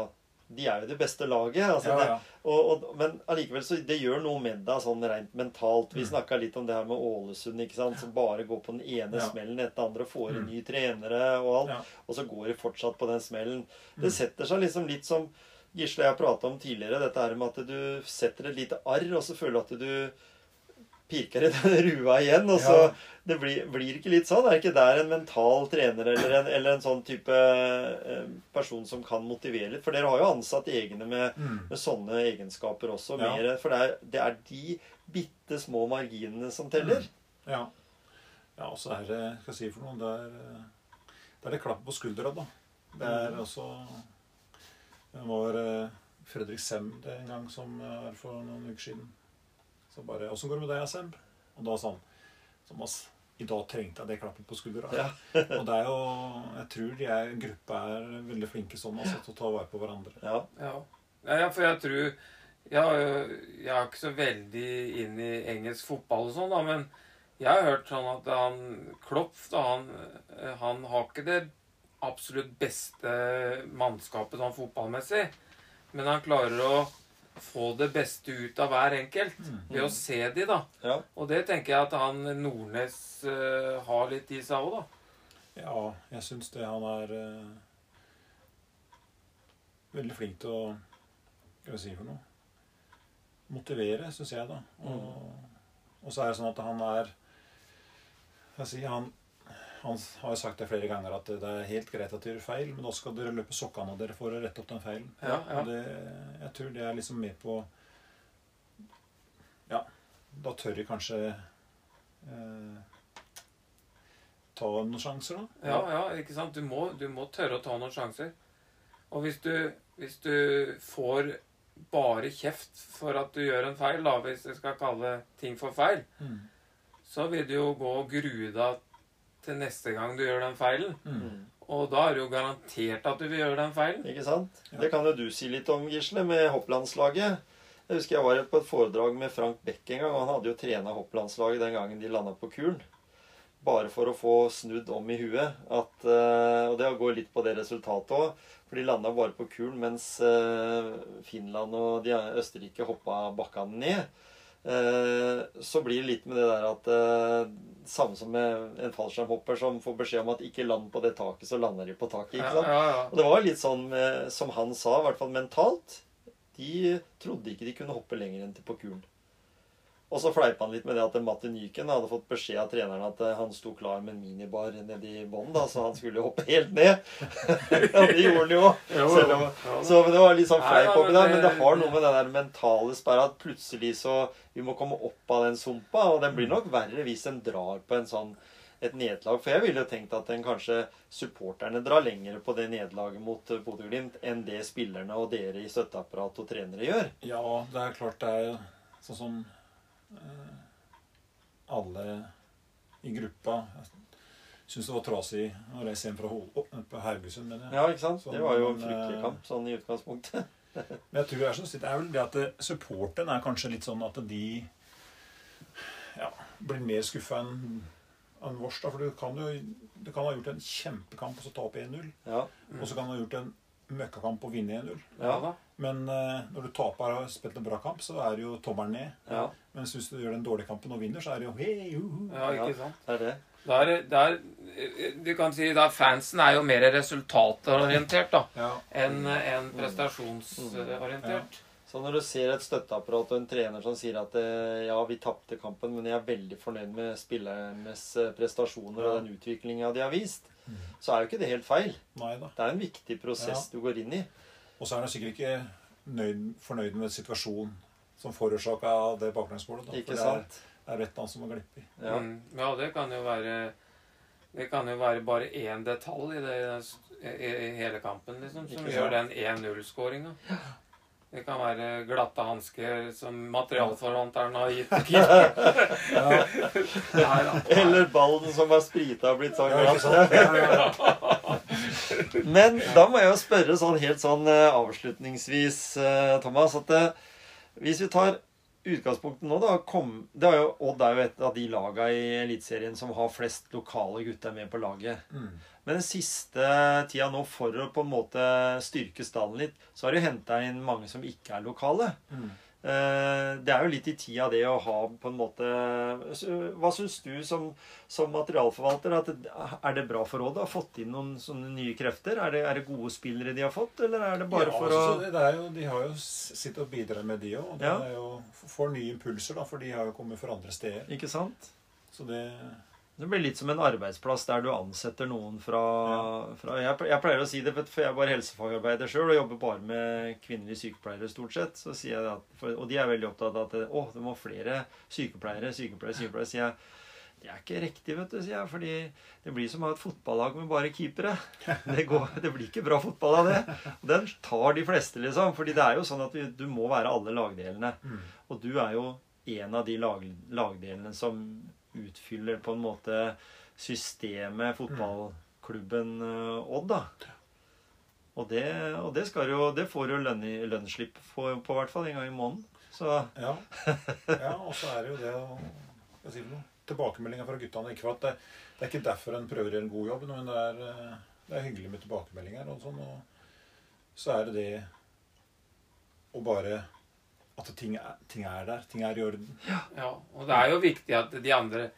de er jo det beste laget. Altså, Ja, det, og, og, men allikevel så det gjør noe med deg sånn rent mentalt. Vi Mm. snakka litt om det her med Ålesund, ikke sant, som bare går på den ene Ja. smellen etter andre andre, får inn Mm. nye trenere og alt, Ja. og så går de fortsatt på den smellen. Mm. Det setter seg liksom litt som Gisle og jeg prata om tidligere, dette her med at du setter et lite arr, og så føler du at du pirker i den rua igjen. og så Ja. Det blir, blir ikke litt sånn? Er ikke der en mental trener eller en, eller en sånn type eh, person som kan motivere litt? For dere har jo ansatt egne med, Mm. med sånne egenskaper også. Ja. Mer, for det er, det er de bitte små marginene som teller. Ja. ja, og så er det Skal jeg si for noe Det er, eh, det det klapp på skuldra, da. Det er Mm. også Det var eh, Fredrik Sem en gang som er for noen uker siden. Så bare 'Åssen går det med deg, Semb?' Og da sånn Thomas, i dag trengte jeg det klappet på skuldra. Ja. og det er jo Jeg tror de er, gruppa er veldig flinke sånn altså, til å ta vare på hverandre. Ja. Ja. ja, ja, for jeg tror jeg, jeg er ikke så veldig inn i engelsk fotball og sånn, da, men jeg har hørt sånn at han Klopf, da, han, han har ikke det absolutt beste mannskapet sånn fotballmessig, men han klarer å få det beste ut av hver enkelt ved å se de, da. ja. Og det tenker jeg at han Nordnes uh, har litt i seg òg, da. Ja, jeg syns det. Han er uh, veldig flink til å Hva skal jeg si for noe? Motivere, syns jeg, da. Og, og så er det sånn at han er skal jeg si Han, han har sagt det flere ganger at det er helt greit at dere gjør feil, men da skal dere løpe sokkene av dere for å rette opp den feilen. Ja, ja. Det, jeg tror det er liksom med på Ja, da tør de kanskje eh, ta noen sjanser, da. Ja, ja, ikke sant? Du må, du må tørre å ta noen sjanser. Og hvis du, hvis du får bare kjeft for at du gjør en feil, da, hvis jeg skal kalle ting for feil, Mm. så vil du jo gå og grue deg til neste gang du gjør den feilen. Mm. Og da er det jo garantert at du vil gjøre den feilen. Ikke sant? Ja. Det kan jo du si litt om, Gisle, med hopplandslaget. Jeg husker jeg var på et foredrag med Frank Beck en gang. og Han hadde jo trena hopplandslaget den gangen de landa på kulen. Bare for å få snudd om i huet. At, eh, og det går litt på det resultatet òg. For de landa bare på kulen mens eh, Finland og de Østerrike hoppa bakkene ned. Eh, så blir det litt med det der at eh, Samme som med en fallskjermhopper som får beskjed om at ikke land på det taket, så lander de på taket. ikke Ja, sant? ja, ja. Og det var litt sånn eh, som han sa, i hvert fall mentalt. De trodde ikke de kunne hoppe lenger enn til på kulen. Og så fleipa han litt med det at Matti Nyken hadde fått beskjed av treneren at eh, han sto klar med en minibar nedi bånn, da, så han skulle hoppe helt ned. ja, det gjorde han jo. Jo, Selv om, så men det var litt sånn fleip oppi men der. Men det har noe med den der mentale sperra at plutselig så Vi må komme opp av den sumpa, og det blir nok verre hvis en drar på en sånn et nederlag. For jeg ville jo tenkt at den kanskje supporterne drar lenger på det nederlaget mot eh, Bodø-Glimt enn det spillerne og dere i støtteapparat og trenere gjør. Ja, det er klart det er sånn som alle i gruppa syntes det var trasig å reise hjem fra Hol Haugesund. mener jeg. Ja, ikke sant? Sånn, Det var jo en fryktelig eh, kamp sånn i utgangspunktet. Men jeg tror det er, sånn, det er vel det at det- supporteren er kanskje litt sånn at de ja, blir mer skuffa enn en vårs. For du kan jo du kan ha gjort en kjempekamp og så ta opp 1-0. Ja. Og så kan du ha gjort en møkkakamp og vinne 1-0. Ja. Men uh, når du taper og har spilt en bra kamp, så er det jo tommelen ned. ja, Mens hvis du gjør den dårlige kampen og vinner, så er det jo hey, uhu. Ja, ikke sant. det er det. Da er, det- da er, du kan si at fansen er jo mer resultatorientert da, Ja. enn en prestasjonsorientert. Så når du ser et støtteapparat og en trener som sier at eh, ja, vi tapte kampen, men jeg er veldig fornøyd med spillernes eh, prestasjoner og den utviklinga de har vist, så er jo ikke det helt feil. Neida. Det er en viktig prosess Ja. du går inn i. Og så er han sikkert ikke nøyd, fornøyd med situasjonen som forårsaka det baklengsmålet. da. Ikke For det er, det er rett han som har glippet. Ja. Mm. ja, det kan jo være Det kan jo være bare én detalj i, det, i, i hele kampen liksom, som Ikke gjør sant? den 1-0-skåringa. Det kan være glatte hansker som materialforvalteren har gitt til. Eller ballen som var sprita og blitt sånn glatt. Men da må jeg jo spørre sånn helt sånn eh, avslutningsvis, eh, Thomas, at eh, hvis vi tar utgangspunktet nå, da kom, det er jo, Odd er jo et av de laga i Eliteserien som har flest lokale gutter med på laget. Mm. Men den siste tida nå, for å på en måte styrke stallen litt, så har de henta inn mange som ikke er lokale. Mm. Eh, Det er jo litt i tida det å ha på en måte Hva syns du som, som materialforvalter? At det, er det bra for Rådet? å ha fått inn noen sånne nye krefter? Er det, er det gode spillere de har fått, eller er det bare ja, for altså, å jo, De har jo sitt og bidratt med, de òg. Og det Ja. er jo, får nye impulser, da, for de har jo kommet fra andre steder. Ikke sant? Så det Det blir litt som en arbeidsplass der du ansetter noen fra, fra jeg, jeg pleier å si det, for jeg bare helsefagarbeider sjøl og jobber bare med kvinnelige sykepleiere stort sett. At, for, Og de er veldig opptatt av at å, det må flere sykepleiere, sykepleiere, sykepleiere. sier jeg. Det er ikke riktig, vet du, sier jeg. Fordi det blir som å ha et fotballag med bare keepere. Det, går, det blir ikke bra fotball av det. Og den tar de fleste, liksom. Fordi det er jo sånn at du, du må være alle lagdelene. Og du er jo en av de lag, lagdelene som utfyller på en måte systemet, fotballklubben eh, Odd, da. Og det, og det, jo, det får jo lønn, lønnsslipp på, på hvert fall en gang i måneden. Så Ja. ja og så er det jo det å si Tilbakemeldinga? Fra guttene. Ikke for at det, det er ikke derfor en prøver å gjøre en god jobb, men det er, eh, det er hyggelig med tilbakemeldinger og sånn. Og så er det det å bare At ting er, ting er der. Ting er i orden. Ja, og det er jo viktig at de andre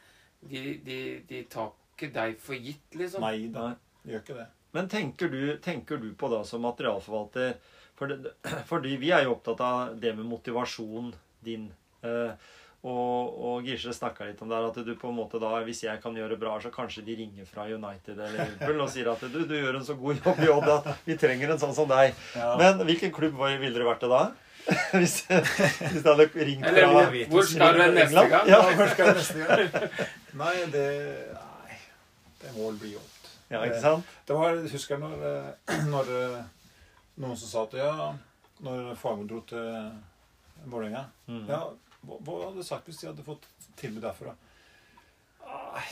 De, de, de tar ikke deg for gitt, liksom. Nei da, de gjør ikke det. Men tenker du, tenker du på da som materialforvalter for det, Fordi vi er jo opptatt av det med motivasjon din. Eh, og, og Gisle snakka litt om det at du på en måte da, hvis jeg kan gjøre bra, så kanskje de ringer fra United eller Liverpool og sier at du, du gjør en så god jobb i Odd at vi trenger en sånn som deg. Ja. Men hvilken klubb var- ville dere vært det da? hvis, hvis det hadde ringt fra hvor, hvor skal du neste gang? Ja. Hvor skal du neste gang? Nei, det Nei, det må vel bli gjort. ja, ikke sant? Det var, jeg husker når, eh, når eh, noen som sa at ja, når Fagermo dro til Vålerenga Mm. ja, hva, hva hadde du sagt hvis de hadde fått tilbud derfra? Nei,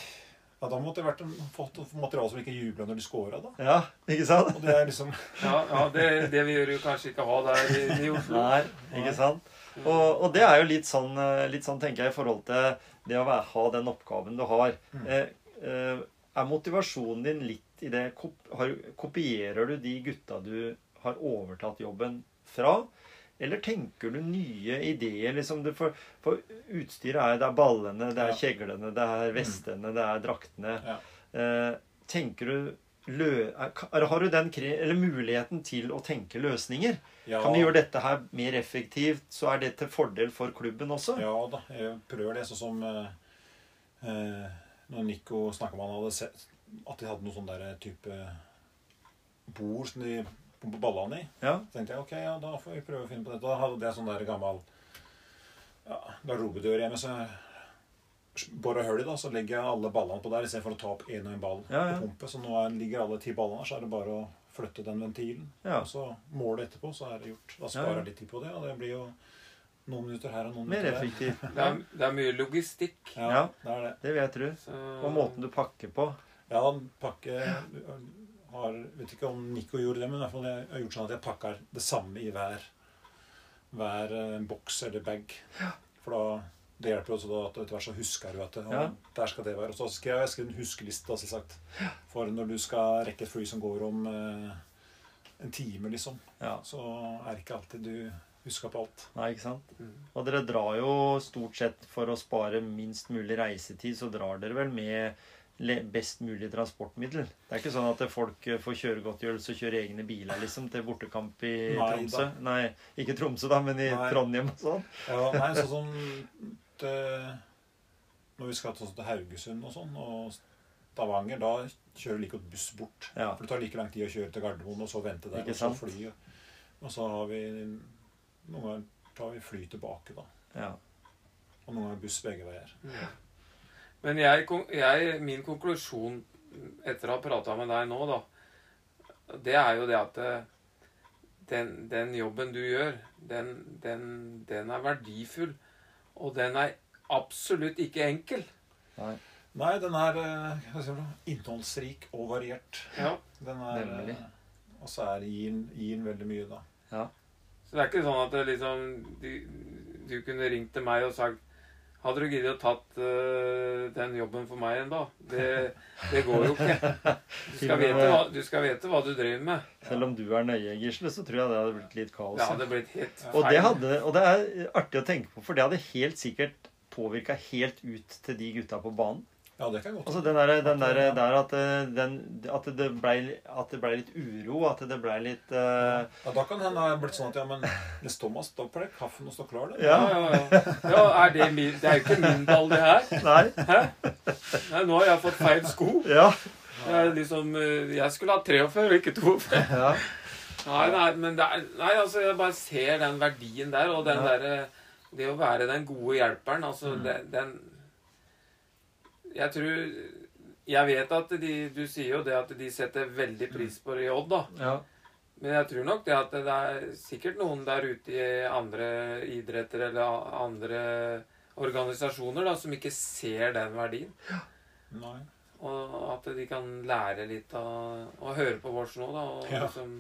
Ja, Da måtte det vært en, fått materiale som ikke jubla når de scora, da. Ja, ikke sant? Og det er liksom Ja, ja det, det vil du kanskje ikke ha der i, i Oslo. Nei, ikke sant? Og, og det er jo litt sånn, eh, litt sånn, tenker jeg, i forhold til det å være, ha den oppgaven du har. Eh, eh, er motivasjonen din litt i det Kopierer du de gutta du har overtatt jobben fra? Eller tenker du nye ideer? liksom du, for, for utstyret er det er ballene, det er kjeglene, det er vestene, det er draktene. Ja. Eh, tenker du lø, er, Har du den muligheten til å tenke løsninger? ja, Kan vi gjøre dette her mer effektivt, så er det til fordel for klubben også? Ja da, jeg prøver det. Sånn som eh, eh, når Nico snakka om han hadde sett at de hadde noe sånn der type bord som de pumper ballene i. Ja. Så tenkte jeg ok, ja, da får vi prøve å finne på dette. Da hadde jeg sånn der gammel ja, garderobedør hjemme, så borer hull i, da, så legger jeg alle ballene på der istedenfor å ta opp én og en ball Ja, ja. på pumpe. Så nå er, ligger alle ti ballene her, så er det bare å flytte den ventilen. Ja. Og så målet etterpå, så er det gjort. Da sparer ja. jeg litt tid på det, og det blir jo noen minutter her og noen Mer minutter der. effektivt. Det er, det er mye logistikk. Ja, Ja. det er det. Det vil jeg tro. Så, Og måten du pakker på. Ja, pakke har Vet ikke om Nico gjorde det, men i hvert fall jeg har gjort sånn at jeg pakker det samme i hver, hver eh, boks eller bag. For da det hjelper også da at etter hvert så husker du at det, Ja. der skal det være. Og så skal jeg skrive en huskeliste, selvsagt. For når du skal rekke et fly som går om eh, en time, liksom, Ja. så er det ikke alltid du husker på alt. Nei, ikke sant? Mm. Og dere drar jo stort sett for å spare minst mulig reisetid, så drar dere vel med best mulig transportmiddel. Det er ikke sånn at folk eh, får kjøregodtgjørelse og kjører egne biler liksom til bortekamp i Nei, Tromsø. da. Nei, ikke Tromsø, da, men i Nei. Trondheim og sånn. Ja, nei, sånn som det, Når vi skal til, til Haugesund og sånn, og Stavanger, da kjører vi like godt buss bort. Ja. For det tar like lang tid å kjøre til Gardermoen, og så vente der, Ikke og så sant? fly. Og så har vi Noen ganger tar vi fly tilbake, da. Ja. Og noen ganger buss begge veier. Ja. Men jeg, jeg, min konklusjon etter å ha prata med deg nå, da, det er jo det at eh, den, den jobben du gjør, den, den, den er verdifull. Og den er absolutt ikke enkel. Nei. Nei, den er eh, innholdsrik og variert. Ja. Den er Nemlig. eh, Og så er gir den- gir den veldig mye, da. Så det er ikke sånn at det liksom, du, du kunne ringt til meg og sagt hadde du giddet å tatt uh, den jobben for meg ennå? Det, det går jo ikke. Du skal, vite hva, du skal vite hva du driver med. Selv om du er nøye, Gisle, så tror jeg det hadde blitt litt kaos. Det hadde blitt helt Og det, hadde, og det er artig å tenke på, for det hadde helt sikkert påvirka helt ut til de gutta på banen. Ja, det kan godt Altså den der, den der, der at, eh, den, at, det ble, at det ble litt uro, at det ble litt uh... Ja, Da kan hende det er blitt sånn at ja, men Nils Thomas, da pleier kaffen å stå klar. Det. Ja. Ja, ja, ja. ja er det, min, det er jo ikke min ball, det her. Nei. Hæ? Nei, nå har jeg fått feil sko. Ja. Jeg, liksom, øh, jeg skulle ha 43 og ikke 42. ja. Nei, nei, men det er, nei, altså, jeg bare ser den verdien der, og den Ja. derre Det å være den gode hjelperen, altså Mm. den, den Jeg tror Jeg vet at de Du sier jo det at de setter veldig pris på det i Odd, da. ja. Men jeg tror nok det at det er sikkert noen der ute i andre idretter eller andre organisasjoner da, som ikke ser den verdien. Ja. Nei. Og at de kan lære litt av å høre på vårs nå, da. Og Ja. liksom,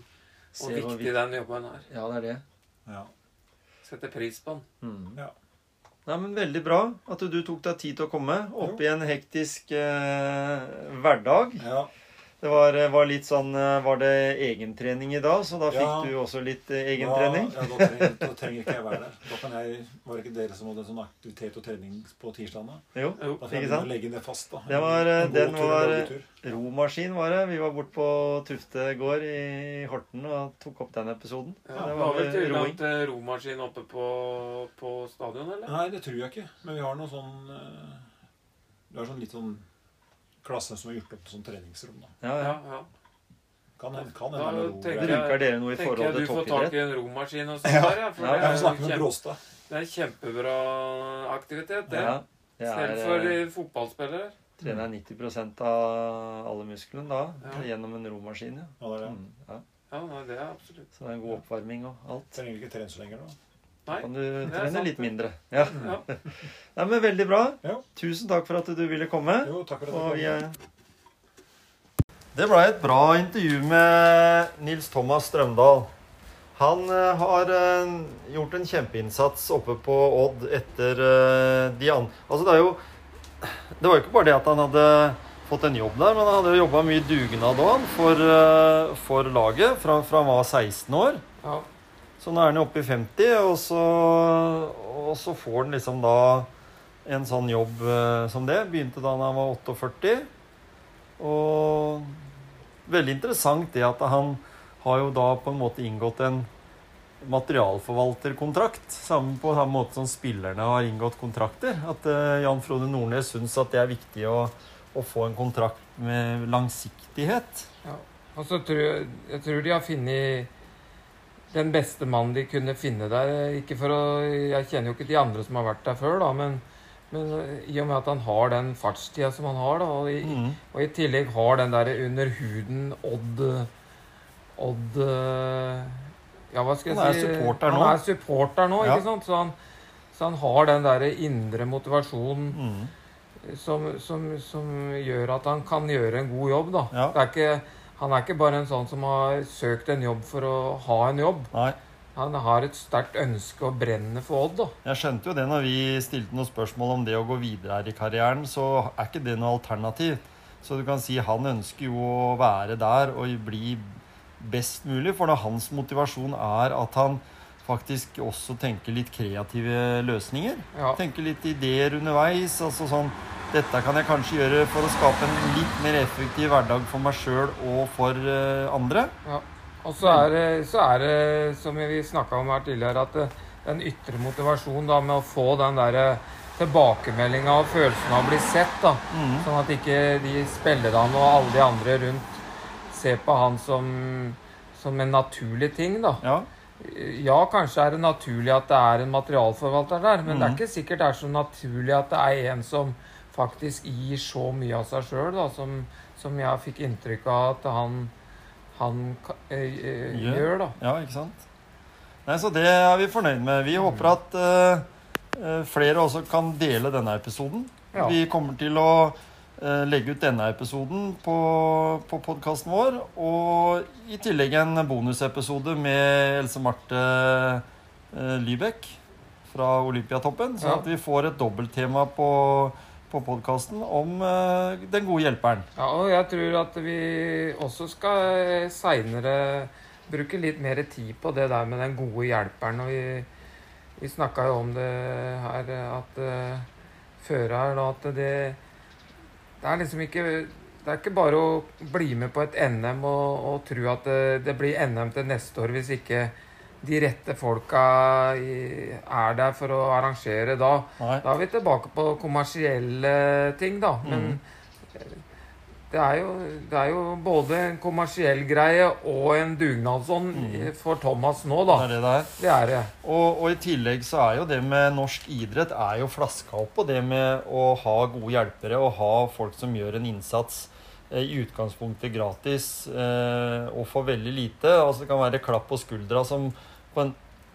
og viktig vi... den jobben er. Ja, det er det. Ja. Sette pris på den. Mm. Ja. Nei, men Veldig bra at du tok deg tid til å komme. Opp i en hektisk eh, hverdag. ja. Det var, var litt sånn eh, Var det egentrening i dag, så da fikk Ja. du også litt eh, egentrening? Ja, ja, da, trenger, da trenger ikke jeg være der. Da kan jeg, Var det ikke dere som hadde en sånn aktivitet og trening på tirsdag? Da Jo. Da får ikke jeg sant? legge det fast. da. Det var, eh, En den tur, var. Romaskin var det. Vi var bort på Tufte gård i Horten og tok opp den episoden. Ja, det var var vel tilgang til romaskin oppe på, på stadion, eller? Nei, det tror jeg ikke. Men vi har noe sånn Det har sånn litt sånn klasse som har gjort opp til sånn treningsrom. da. Ja, ja. Ja. Kan hende kan Da hende tenker ro. jeg- Bruker dere noe i Tenker jeg til du får tak i en romaskin og sånn Ja. der, ja. For Ja, det, Jeg er snakke med kjempe, Bråstad. det er kjempebra aktivitet, det. Ja. Det Selv for eh, fotballspillere. trener 90% av alle musklene da, Ja. gjennom en romaskin. Ja. Ja, det er det. Mm, ja. Ja, det er absolutt. Så det er en god oppvarming og alt. Trenger ikke trene så lenger da. Da kan du trene litt mindre. Ja. Ja. Nei, men Veldig bra. Ja. Tusen takk for at du ville komme. Jo, takk for at du er... Det ble et bra intervju med Nils Thomas Strømdal. Han eh, har eh, gjort en kjempeinnsats oppe på Odd etter eh, de andre Altså, det er jo Det var jo ikke bare det at han hadde fått en jobb der, men han hadde jo jobba mye dugnad òg, for, for laget fra, fra han var 16 år. Ja. Så nå er jo oppe i 50, og så, og så får han liksom da en sånn jobb eh, som det. Begynte da han var 48. Og veldig interessant det at han har jo da på en måte inngått en materialforvalterkontrakt. Samme på samme måte som spillerne har inngått kontrakter. At eh, Jan Frode Nordnes syns at det er viktig å, å få en kontrakt med langsiktighet. Ja, Og så tror jeg, jeg tror de har funnet den beste mannen de kunne finne der. Ikke for å, Jeg kjenner jo ikke de andre som har vært der før, da, men, men i og med at han har den fartstida som han har, da, og, i, Mm. og i tillegg har den der under huden Odd Odd eh, Ja, hva skal jeg Han er si? supporter nå. Han er supporter nå, Ja. ikke sant? Så han, så han har den der indre motivasjonen Mm. som, som, som gjør at han kan gjøre en god jobb, da. Ja. Det er ikke, han er ikke bare en sånn som har søkt en jobb for å ha en jobb. Nei. Han har et sterkt ønske og brenner for Odd, da. Jeg skjønte jo det når vi stilte noen spørsmål om det å gå videre her i karrieren, så er ikke det noe alternativ. Så du kan si han ønsker jo å være der og bli best mulig, for da hans motivasjon er at han faktisk også tenke litt kreative løsninger. Ja. Tenke litt ideer underveis. altså sånn Dette kan jeg kanskje gjøre for å skape en litt mer effektiv hverdag for meg sjøl og for uh, andre. ja. Og så er, det, så er det, som vi snakka om her tidligere, at den ytre motivasjonen da, med å få den derre tilbakemeldinga og følelsen av å bli sett, da. Mm. Sånn at ikke de spillerne og alle de andre rundt ser på han som, som en naturlig ting, da. Ja. Ja, kanskje er det naturlig at det er en materialforvalter der, men det er Mhm. ikke sikkert det er så naturlig at det er en som faktisk gir så mye av seg sjøl, som, som jeg fikk inntrykk av at han, han øh, Gjør. gjør, da. Ja, ikke sant? Nei, Så det er vi fornøyd med. Vi håper at eh, flere også kan dele denne episoden. Ja. Vi kommer til å legge ut denne episoden på, på podkasten vår. Og i tillegg en bonusepisode med Else Marte eh, Lybekk fra Olympiatoppen. Sånn Ja. at vi får et dobbelttema på, på podkasten om eh, den gode hjelperen. Ja, og jeg tror at vi også skal seinere bruke litt mer tid på det der med den gode hjelperen. Og vi, vi snakka jo om det her at uh, føreren at det Det er liksom ikke det er ikke bare å bli med på et NM og, og tro at det, det blir NM til neste år hvis ikke de rette folka er der for å arrangere da. Nei. Da er vi tilbake på kommersielle ting, da. Men Mm. Det, er jo, det er jo både en kommersiell greie og en dugnadsånd Mm. for Thomas nå, Det da. er det det. Det er det. Og, og i tillegg så er jo det med norsk idrett er jo flaska opp på det med å ha gode hjelpere og ha folk som gjør en innsats eh, i utgangspunktet gratis eh, og for veldig lite. Altså det kan være klapp på skuldra som på en,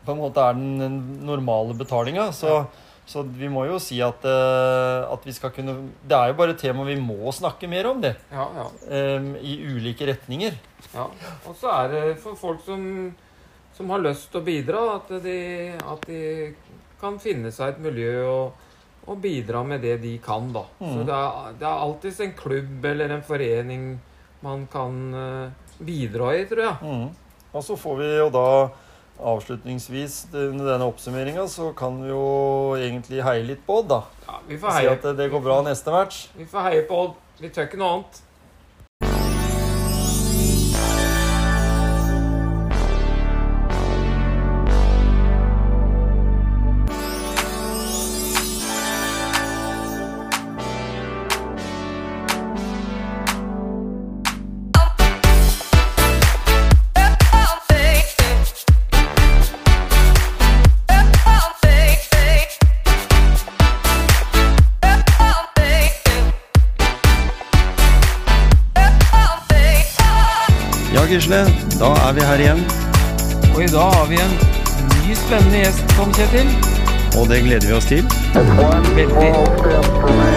på en måte er den normale betalinga. Så, så vi må jo si at, uh, at vi skal kunne Det er jo bare et tema vi må snakke mer om, det. Ja, ja. Um, I ulike retninger. ja. Og så er det for folk som, som har lyst til å bidra, at de, at de kan finne seg et miljø og, og bidra med det de kan, da. Så Mhm. det er, det er alltids en klubb eller en forening man kan uh, bidra i, tror jeg. Mm. Og så får vi jo da avslutningsvis under denne oppsummeringa, så kan vi jo egentlig heie litt på Odd, da. Ja, vi får Si heie, at det går bra neste match. vi får heie på Odd. Vi tør ikke noe annet. Gjest, Tom Kjetil. Og det gleder vi oss til. Veldig.